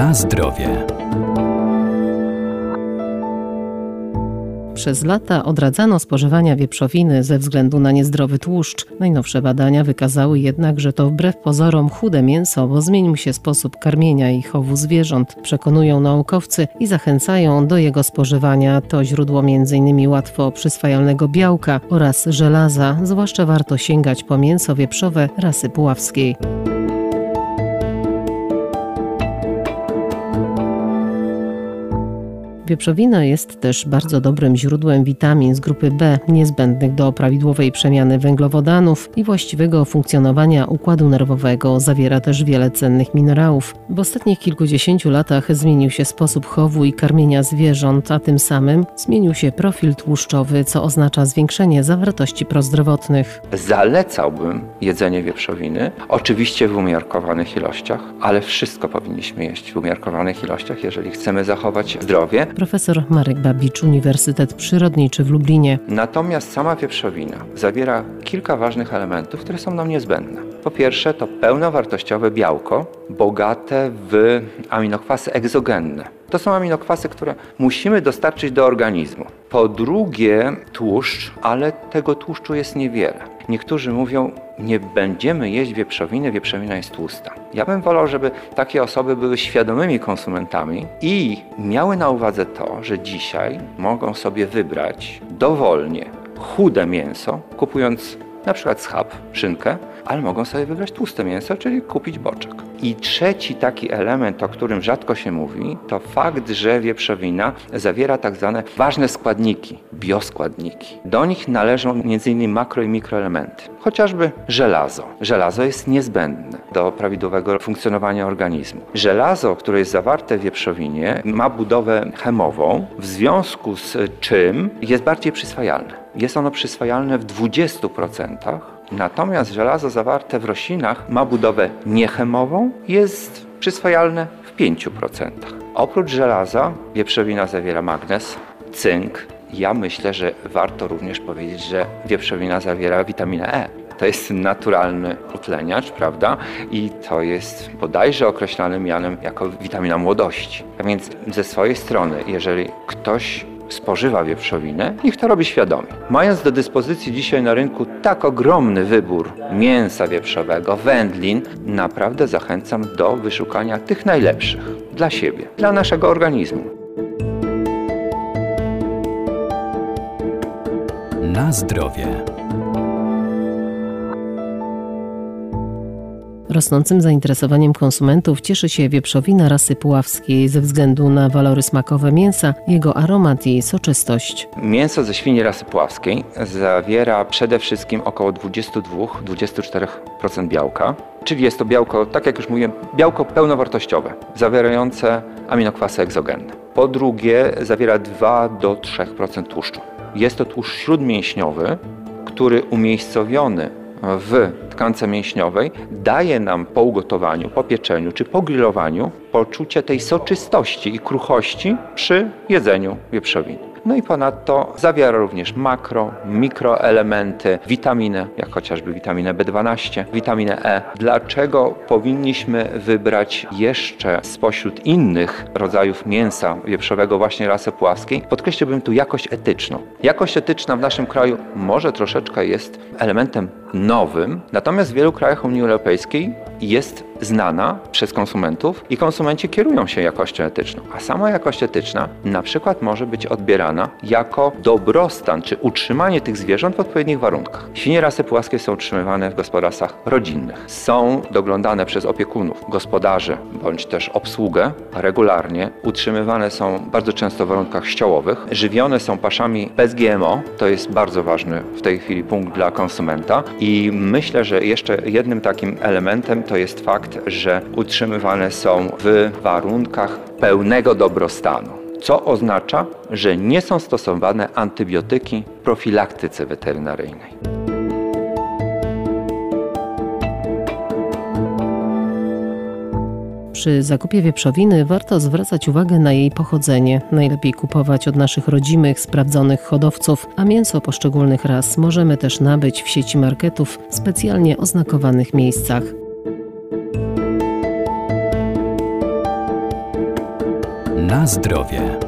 Na zdrowie. Przez lata odradzano spożywania wieprzowiny ze względu na niezdrowy tłuszcz. Najnowsze badania wykazały jednak, że to wbrew pozorom chude mięso, bo zmienił się sposób karmienia i chowu zwierząt, przekonują naukowcy i zachęcają do jego spożywania. To źródło m.in. łatwo przyswajalnego białka oraz żelaza, zwłaszcza warto sięgać po mięso wieprzowe rasy puławskiej. Wieprzowina jest też bardzo dobrym źródłem witamin z grupy B, niezbędnych do prawidłowej przemiany węglowodanów i właściwego funkcjonowania układu nerwowego. Zawiera też wiele cennych minerałów. W ostatnich kilkudziesięciu latach zmienił się sposób chowu i karmienia zwierząt, a tym samym zmienił się profil tłuszczowy, co oznacza zwiększenie zawartości prozdrowotnych. Zalecałbym jedzenie wieprzowiny, oczywiście w umiarkowanych ilościach, ale wszystko powinniśmy jeść w umiarkowanych ilościach, jeżeli chcemy zachować zdrowie profesor Marek Babicz, Uniwersytet Przyrodniczy w Lublinie. Natomiast sama wieprzowina zawiera kilka ważnych elementów, które są nam niezbędne. Po pierwsze, to pełnowartościowe białko, bogate w aminokwasy egzogenne. To są aminokwasy, które musimy dostarczyć do organizmu. Po drugie, tłuszcz, ale tego tłuszczu jest niewiele. Niektórzy mówią, nie będziemy jeść wieprzowiny, wieprzowina jest tłusta. Ja bym wolał, żeby takie osoby były świadomymi konsumentami i miały na uwadze to, że dzisiaj mogą sobie wybrać dowolnie chude mięso, kupując na przykład schab, szynkę, ale mogą sobie wybrać tłuste mięso, czyli kupić boczek. I trzeci taki element, o którym rzadko się mówi, to fakt, że wieprzowina zawiera tak zwane ważne składniki, bioskładniki. Do nich należą m.in. makro i mikroelementy, chociażby żelazo. Żelazo jest niezbędne do prawidłowego funkcjonowania organizmu. Żelazo, które jest zawarte w wieprzowinie, ma budowę chemową, w związku z czym jest bardziej przyswajalne. Jest ono przyswajalne w 20%, natomiast żelazo zawarte w roślinach ma budowę niechemową, jest przyswajalne w 5%. Oprócz żelaza wieprzowina zawiera magnez, cynk. Ja myślę, że warto również powiedzieć, że wieprzowina zawiera witaminę E. To jest naturalny utleniacz, prawda? I to jest bodajże określany mianem jako witamina młodości. A więc ze swojej strony, jeżeli ktoś spożywa wieprzowinę, niech to robi świadomie. Mając do dyspozycji dzisiaj na rynku tak ogromny wybór mięsa wieprzowego, wędlin, naprawdę zachęcam do wyszukania tych najlepszych dla siebie, dla naszego organizmu. Na zdrowie. Rosnącym zainteresowaniem konsumentów cieszy się wieprzowina rasy puławskiej ze względu na walory smakowe mięsa, jego aromat i soczystość. Mięso ze świni rasy puławskiej zawiera przede wszystkim około 22-24% białka, czyli jest to białko, tak jak już mówiłem, białko pełnowartościowe, zawierające aminokwasy egzogenne. Po drugie, zawiera 2-3% tłuszczu. Jest to tłuszcz śródmięśniowy, który umiejscowiony w tkance mięśniowej daje nam po ugotowaniu, po pieczeniu czy po grillowaniu poczucie tej soczystości i kruchości przy jedzeniu wieprzowiny. No i ponadto zawiera również makro, mikroelementy, witaminę, jak chociażby witaminę B12, witaminę E. Dlaczego powinniśmy wybrać jeszcze spośród innych rodzajów mięsa wieprzowego właśnie rasy płaskiej? Podkreśliłbym tu jakość etyczną. Jakość etyczna w naszym kraju może troszeczkę jest elementem nowym, natomiast w wielu krajach Unii Europejskiej jest znana przez konsumentów i konsumenci kierują się jakością etyczną. A sama jakość etyczna na przykład może być odbierana jako dobrostan czy utrzymanie tych zwierząt w odpowiednich warunkach. Świnie rasy płaskie są utrzymywane w gospodarstwach rodzinnych. Są doglądane przez opiekunów, gospodarzy bądź też obsługę regularnie. Utrzymywane są bardzo często w warunkach ściołowych. Żywione są paszami bez GMO. To jest bardzo ważny w tej chwili punkt dla konsumenta. I myślę, że jeszcze jednym takim elementem to jest fakt, że utrzymywane są w warunkach pełnego dobrostanu co oznacza, że nie są stosowane antybiotyki w profilaktyce weterynaryjnej. Przy zakupie wieprzowiny warto zwracać uwagę na jej pochodzenie. Najlepiej kupować od naszych rodzimych, sprawdzonych hodowców, a mięso poszczególnych ras możemy też nabyć w sieci marketów w specjalnie oznakowanych miejscach. Na zdrowie.